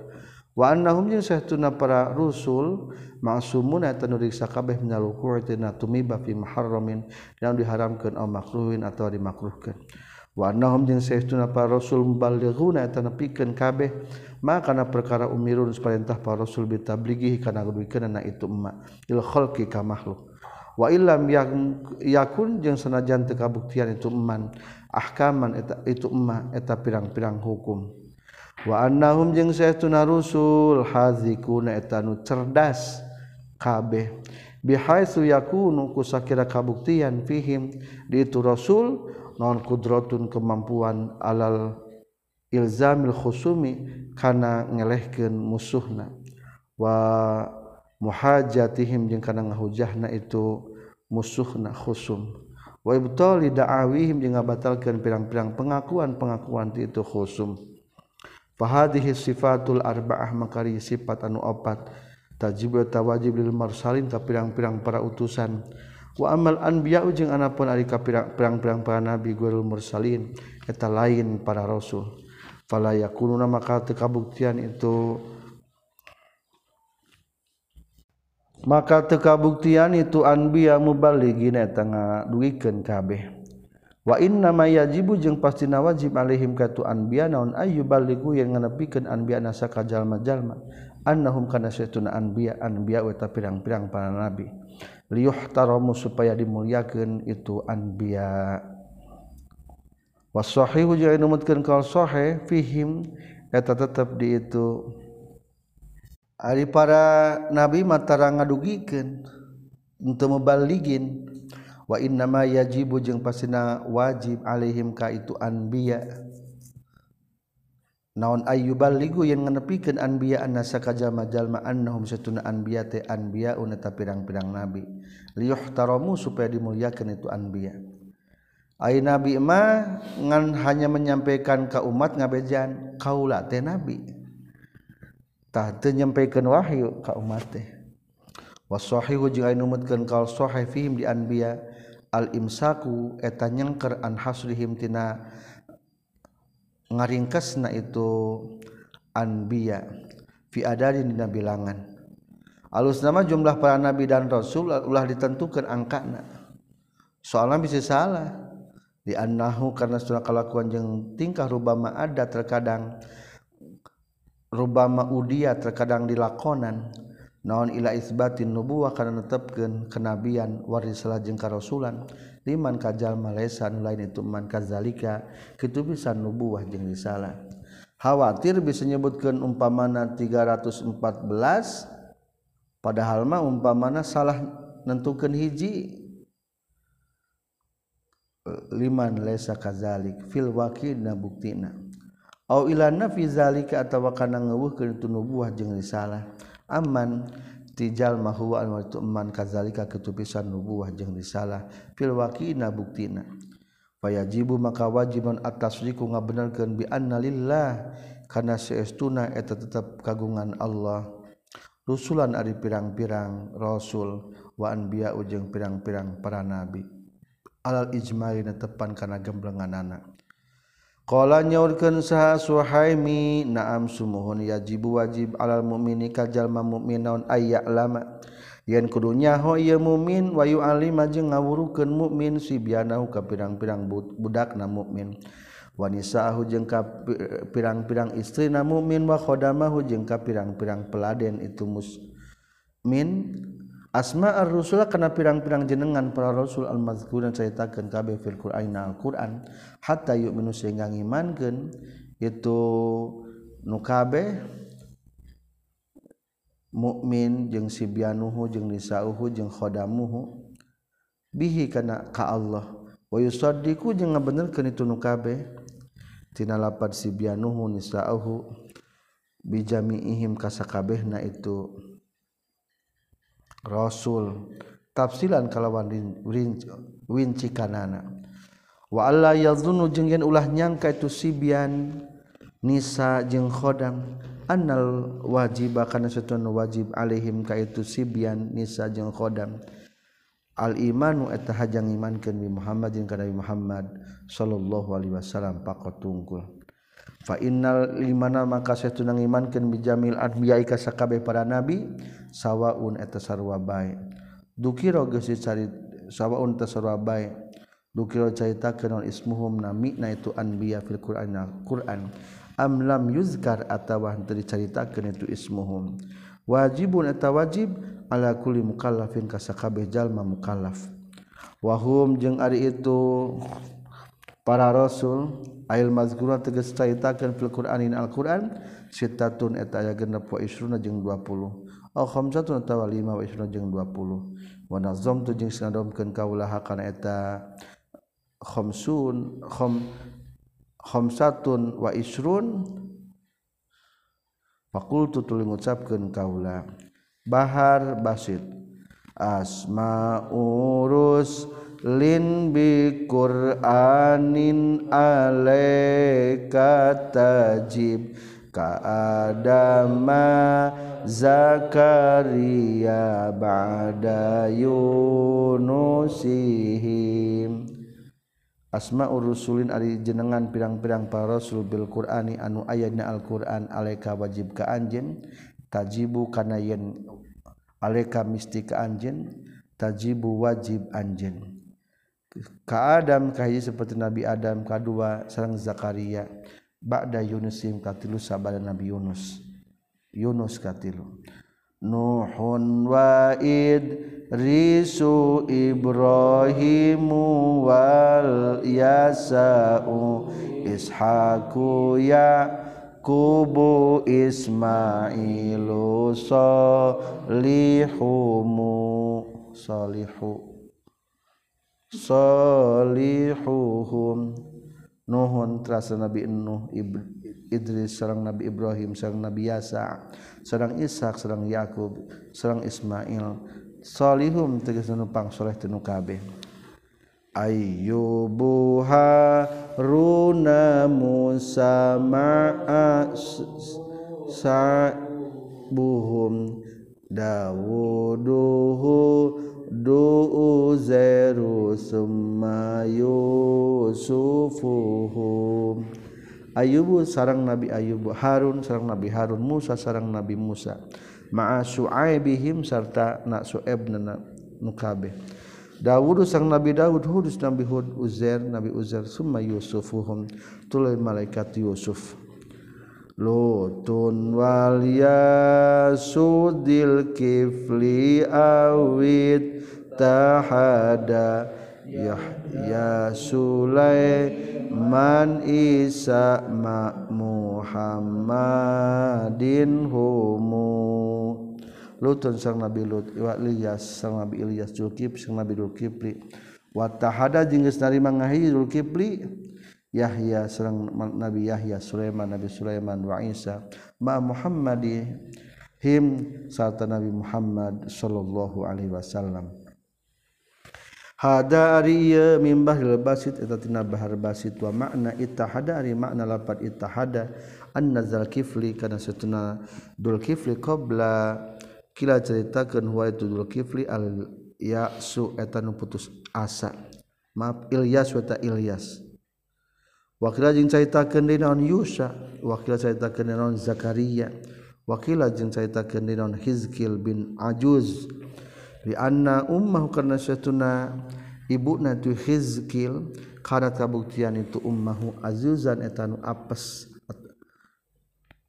Wanahumuna para Rasul maksumun nuiksa kabeh minyalukutina fiharromin dan diharamkan al makruhin atau dimakruhkan. Wanahum jeung saestuna para Rasul mubalighuna eta nepikeun kabeh maka kana perkara umirun perintah para Rasul bitabligihi kana ngadikeunana itu emma il khalqi ka makhluk. Wa illam yakun jeung sanajan teu kabuktian itu eman ahkaman eta itu emma eta pirang-pirang hukum. waanahum jeung sayuna Rasul hazikuna etanu cerdas kabeh. Bihaisu yakunu kusakira kabuktian fihim. Di itu Rasul non kudrotun kemampuan alal ilzamil khusumi kana ngelehkeun musuhna. Wa muhajatihim jeung kana ngahujahna itu musuhna khusum. Wa ibtali da'awihim jeung ngabatalkeun pirang-pirang pengakuan-pengakuan ti itu khusum. fahadihi sifatul arba'ah makari sifat anu opat. Tajib eta wajib lil marsalin ka pirang-pirang para utusan. Wa amal anbiya jeung anapun ari ka pirang-pirang para nabi gurul mursalin eta lain para rasul. Fala yakununa maka teu kabuktian itu. Maka teu kabuktian itu anbiya mubaligina eta ngaduikeun kabeh. wa inna ma yajibu jeung pastina wajib alaihim katu anbiya naun ayyuballighu yang nganepikeun anbiya nasa ka jalma-jalma. Annahum kana saytuna anbiya anbiya wa pirang-pirang para nabi. Liyuhtaramu supaya dimuliakeun itu anbiya. Was sahihu jeung numutkeun kaul sahih fihim eta tetep di itu. Ari para nabi mata ngadugikeun untuk mebaligin wa inna ma yajibu jeung pasina wajib alaihim ka itu anbiya. Naon ayyuballigu yang nganepikeun anbiya annasa ka jalma-jalma annahum satuna anbiya te anbiya unata pirang-pirang nabi. Liyuhtaramu supaya dimuliakeun itu anbiya. Ai nabi ma ngan hanya menyampaikan ka umat ngabejan kaula teh nabi. Tah teu nyampaikan wahyu ka umat teh wasahihu jeung anu numutkeun kal sahih fihim di anbiya imsaku eta nyengker an hasrihimtina ngaringkes na itu anbiya fi adadin dina bilangan. Alus nama jumlah para nabi dan rasul ulah ditentukan angkana. Soalnya bisa salah. Di annahu karena sudah kelakuan jeung tingkah rubama ada terkadang rubama udia terkadang dilakonan naon ila isbatin nubuwah kana netepkeun kenabian warisalah jeung karasulan? Liman kajal malesa nu lain itu man kazalika kitu pisan nubuwah jeung risalah. Khawatir bisa nyebutkeun umpamana 314 padahal mah umpamana salah nentukeun hiji. Liman lesa kazalik fil wakidna buktina au ila nafi zalika atawa kana ngeuweuhkeun itu nubuwah jeung risalah. aman tijal mahwa anu eman kazalika ketupisan nubuwah jeung risalah fil waqina buktina. Fayajibu maka wajiban atas liku ngabenerkeun bi anna lillah kana eta tetep kagungan Allah. Rusulan ari pirang-pirang rasul wa anbiya ujung pirang-pirang para nabi. Alal ijmain tepan kana gemblenganana. Qala nyaurkeun saha Suhaimi na'am sumuhun yajibu wajib alal mu'mini kajalma mu'min naon ayya lama yen kudu nyaho ieu mu'min wa yu'alima jeung ngawurukeun mukmin sibyanahu ka pirang-pirang budakna mukmin wa nisaahu jeung ka pirang-pirang istrina mukmin wa khodamahu jeung ka pirang-pirang peladen itu musmin asma ar-rusul kana pirang-pirang jenengan para rasul al-mazkurun ceritakeun kabeh fil Qur'an Al-Qur'an hatta yu'minu sehingga ngimankeun itu nu kabeh mukmin jeung sibyanuhu jeung nisauhu jeung khodamuhu bihi kana ka Allah. Wa yusaddiqu jeung ngabenerkeun itu nu kabeh tina lapad sibyanuhu nisauhu bijami'ihim kasakabehna itu. Rasul. Tafsilan kalawan winci kanana. Wa alla yadhunnu jeung yen ulah nyangka itu sibian nisa jeung khodam annal wajiba kana satuna wajib alaihim ka itu sibian nisa jeung khodam al imanu eta hajang imankeun bi Muhammad jeung ka Nabi Muhammad sallallahu alaihi wasallam pakot tungkul fa innal imana maka satuna ngimankeun bi jamil anbiya ka sakabeh para nabi sawwaun eta sarwa bae. Dukira geus dicari sawwaun ta sarwa bae. Dukira caritakeun kenon ismuhum namina itu anbiya fil qur'an qur'an. Am lam yuzkar atawa teu dicaritakeun itu ismuhum. Wajibun eta wajib ala kulli mukallafin ka sakabeh jalma mukallaf. Wahum jeung ari itu para rasul ayil mazkurah tegas caritakeun fil qur'anin al-qur'an sitatun eta aya genep wa isruna jeung 20 Alhamdulillah dua puluh. Wanazom tu jeung ngadomkeun kaulah kana eta. Khamsun kham khamsatun wa isrun fakultu tuluy ngucapkeun kaula. Bahar basit. Asma urus lin bi qur'anin alaika tajib. kaadama Zakaria ba'da Yunusihim. Asma urusulin ari jenengan pirang-pirang para rasul bil Qur'ani anu ayatna Al-Qur'an alaika wajib ka anjeun tajibu kana yen alaika misti ka anjeun tajibu wajib anjeun. Ka Adam kahiji seperti Nabi Adam kadua sareng Zakaria. Ba'da Yunusim katilu sabada Nabi Yunus. Yunus katilu. Nuhun wa'id risu Ibrahimu wal yasa'u ishaku ya kubu ismailu solihumu solihu solihuhum Nuhun terasa Nabi Nuh Idris seorang Nabi Ibrahim seorang Nabi Yasa seorang Ishak seorang Yakub seorang Ismail. Solihum tegas numpang soleh tenu kabeh. Ayyubu Haruna Musa ma'a sa'buhum Dawuduhu duuzeru summa yusufuhum Ayubu sarang Nabi Ayubu Harun sarang Nabi Harun Musa sarang Nabi Musa ma'a su'aibihim sarta na su'aibna nu nukabe Dawud sang Nabi Dawud Hud Nabi Hud Uzair Nabi Uzair summa yusufuhum tuluy malaikat Yusuf Lutun walya sudil kifli awit tahada Yahya Sulaiman Isa ma Muhammadin humu. Lutun sang Nabi Lut wa Ilyas sang Nabi Ilyas Zulkif sang Nabi Zulkifli. Wa tahada jeung geus narima ngahiji Zulkifli. Yahya sareng Nabi Yahya Sulaiman Nabi Sulaiman wa Isa ma Muhammadi him sarta Nabi Muhammad sallallahu alaihi wasallam. Hada ari ieu min bahril basit eta tina bahar basit wa makna ittahada ari makna lapat ittahada anna zal kifli kana satuna dul kifli qabla kila ceritakeun huwa itu dul kifli al ya'su eta nu putus asa. Maaf Ilyas wa ta Ilyas wakila jeung caritakeun deui naon Yusa wakila caritakeun deui naon Zakaria. Wakila jeung caritakeun deui naon Hizkil bin Ajuz. Li anna ummahu karna satuna ibuna tu Hizkil kana kabuktian itu ummahu azuzan eta nu apes.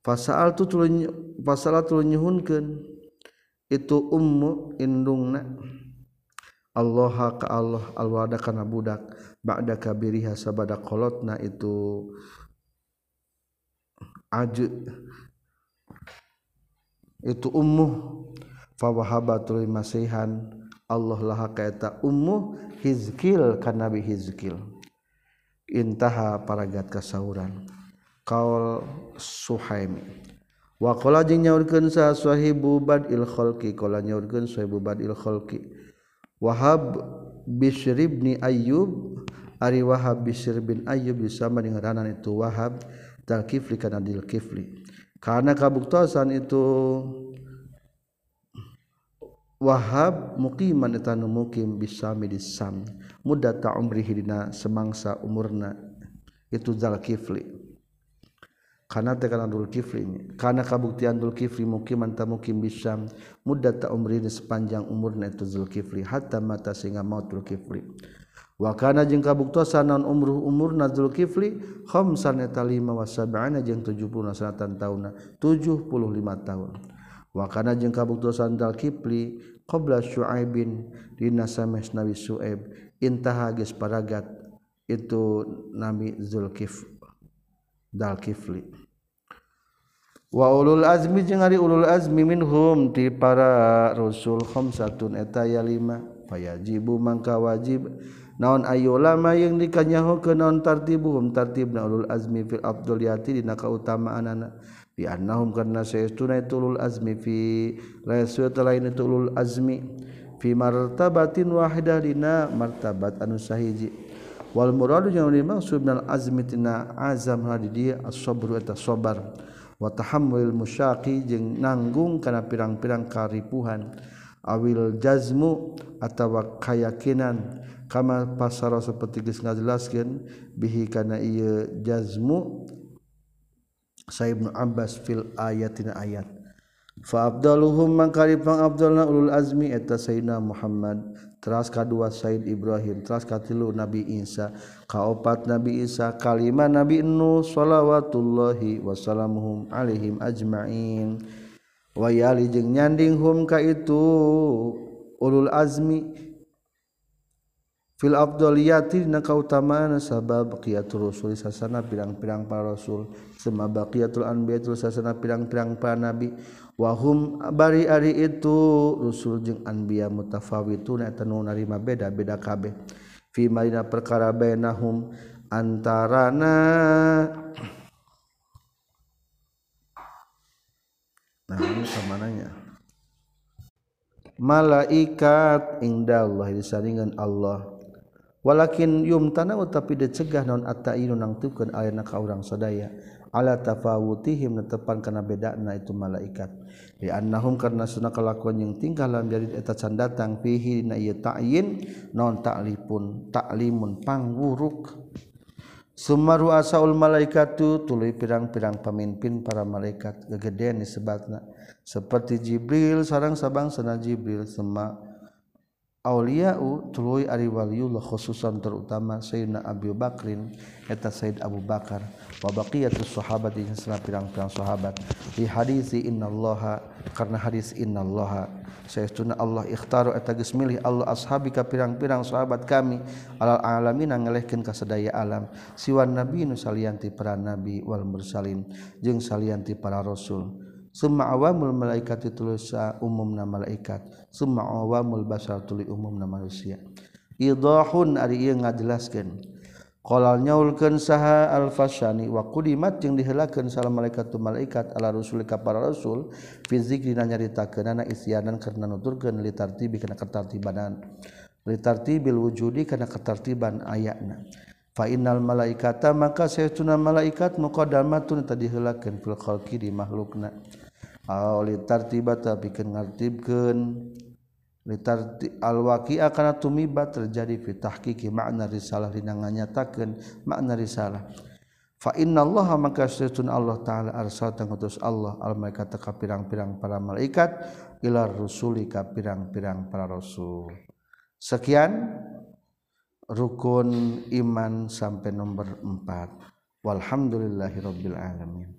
Fasal tu tuluny fasal tuluny nyuhunkeun itu ummu indungna. Allah ka Allah alwada kana budak. Ba'da kabiriha sabada kolotna itu aju itu ummu. Fa wahaba tuluy masihan Allah laha ka eta ummu hizkil ka nabi hizkil. Intaha paragat kasauran. Kaul suhaimi wa qala jeung nyaurkeun sa sahibu badil khalqi qala nyaurkeun sahibu badil khalqi. Wahab Bishr ibn Ayyub ari Wahab Bishr bin Ayyub disama dengan ranan itu Wahab dal Kifli kana dil Kifli. Karena kabuktasan itu Wahab mukiman etanu mukim bisami di sam. Mudata umrihi dina semangsa umurna. Itu dal Kifli. Karena tekan dul kifli karena kabuktian dul kifli mukiman tak mukim bisa muda tak umri sepanjang umurna itu zal kifli hatta mata sehingga maut dul kifli wakana jeung kabuktosan non umruh umurna dul kifli khamsan eta lima wa sab'ana jeung 70 sanatan tauna. 75 tahun. Wakana jeung kabuktosan dal kifli qabla syu'aibin dina sames nabi su'aib intaha geus paragat itu nabi zulkif dal kifli. Wa ulul azmi jeung ari ulul azmi minhum ti para rasul khamsatun eta ya lima. Fayajibu mangka wajib. Naon ayu lama yang dikanyaho ke naon tartibuhum tartibna ulul azmi fil afdoliyati dina kautamaanana. Bi annahum karna sayyiduna tulul azmi fi rasul lain tulul azmi. Fi martabatin wahidah dina martabat anu sahiji. wal muradu jeung ari maksud minal azmi tina azam hadi dia as-sabru eta sabar. Wa tahammulil musyaqi jeung nanggung kana pirang-pirang karipuhan. Awil jazmu atawa kayakinan. Kama pasara seperti geus ngajelaskeun bihi kana ieu jazmu Sa Ibnu Abbas fil ayatina ayat. fa abdaluhum mangkari pangabdalna ulul azmi eta sayyidina Muhammad. Teras kadua Said Ibrahim teras katilu Nabi Isa kaopat Nabi Isa kalima Nabi Nuh salawatullahi wasallamuhum alaihim ajmain. Wayali jeung nyanding hum ka itu ulul azmi fil afdaliyati na kautamaan sabab qiyatul rusul sasana pirang-pirang para rasul. Sema baqiyatul anbiya sasana pirang-pirang para nabi. Wa hum bari ari itu rasul jeung anbiya mutafawitun eta nu narima beda-beda kabeh. Fi marina perkara bainahum antarana. Nah ini samananya malaikat indah Allah disaringan Allah. Walakin yum tanah tapi dicegah non atainu nang tukeun ayana ka urang sadaya ala tafawutihim netepan kana bedana itu malaikat. Li annahum karna sunah kalakuan yang tinggal lam jadi eta can datang fihi na ieu ta'yin non ta'lipun ta'limun pangwuruk. Sumaru asaul malaikatu tuluy pirang-pirang pemimpin para malaikat gegedean disebutna seperti Jibril sareng sabang sana Jibril sema Auliau tuluy ari waliullah khususan terutama Sayyidina Abu Bakrin eta Sayyid Abu Bakar wa baqiyatus sahabat di sana pirang-pirang sahabat. Di hadis innallaha karena hadis innallaha saytuna Allah ikhtaru eta geus milih Allah ashabi ka pirang-pirang sahabat kami. Alal alamin ngelehkeun ka sadaya alam. Siwan nabi nu salianti para nabi wal mursalin. Jeung salianti para rasul. Summa awamul malaikat tulusa umumna malaikat. Summa awamul basar tuli umumna manusia. Idahun ari ieu ngajelaskeun. Qala nyaulkeun saha al-Fasyani wa qudimat jeung dihelakeun salam malaikat tu malaikat ala rasul ka para rasul fi zikrina nyaritakeunana isyanan karena nuturkeun li tartibi kana ketartibanan. Li tartibil wujudi kana ketartiban ayatna. Fa innal malaikata maka saytuna malaikat muqaddamatun tadi helakeun fil khalqi di makhlukna litartiba tapi ngartibkeun. Litarti alwaqi'a kana tumiba terjadi fi makna risalah dina nganyatakeun makna risalah. Fa innallaha maka sesuna Allah taala arsal ngutus Allah al malaikat ka pirang-pirang para malaikat ila rusuli ka pirang-pirang para rasul. Sekian rukun iman sampai nomor 4 walhamdulillahirabbil alamin.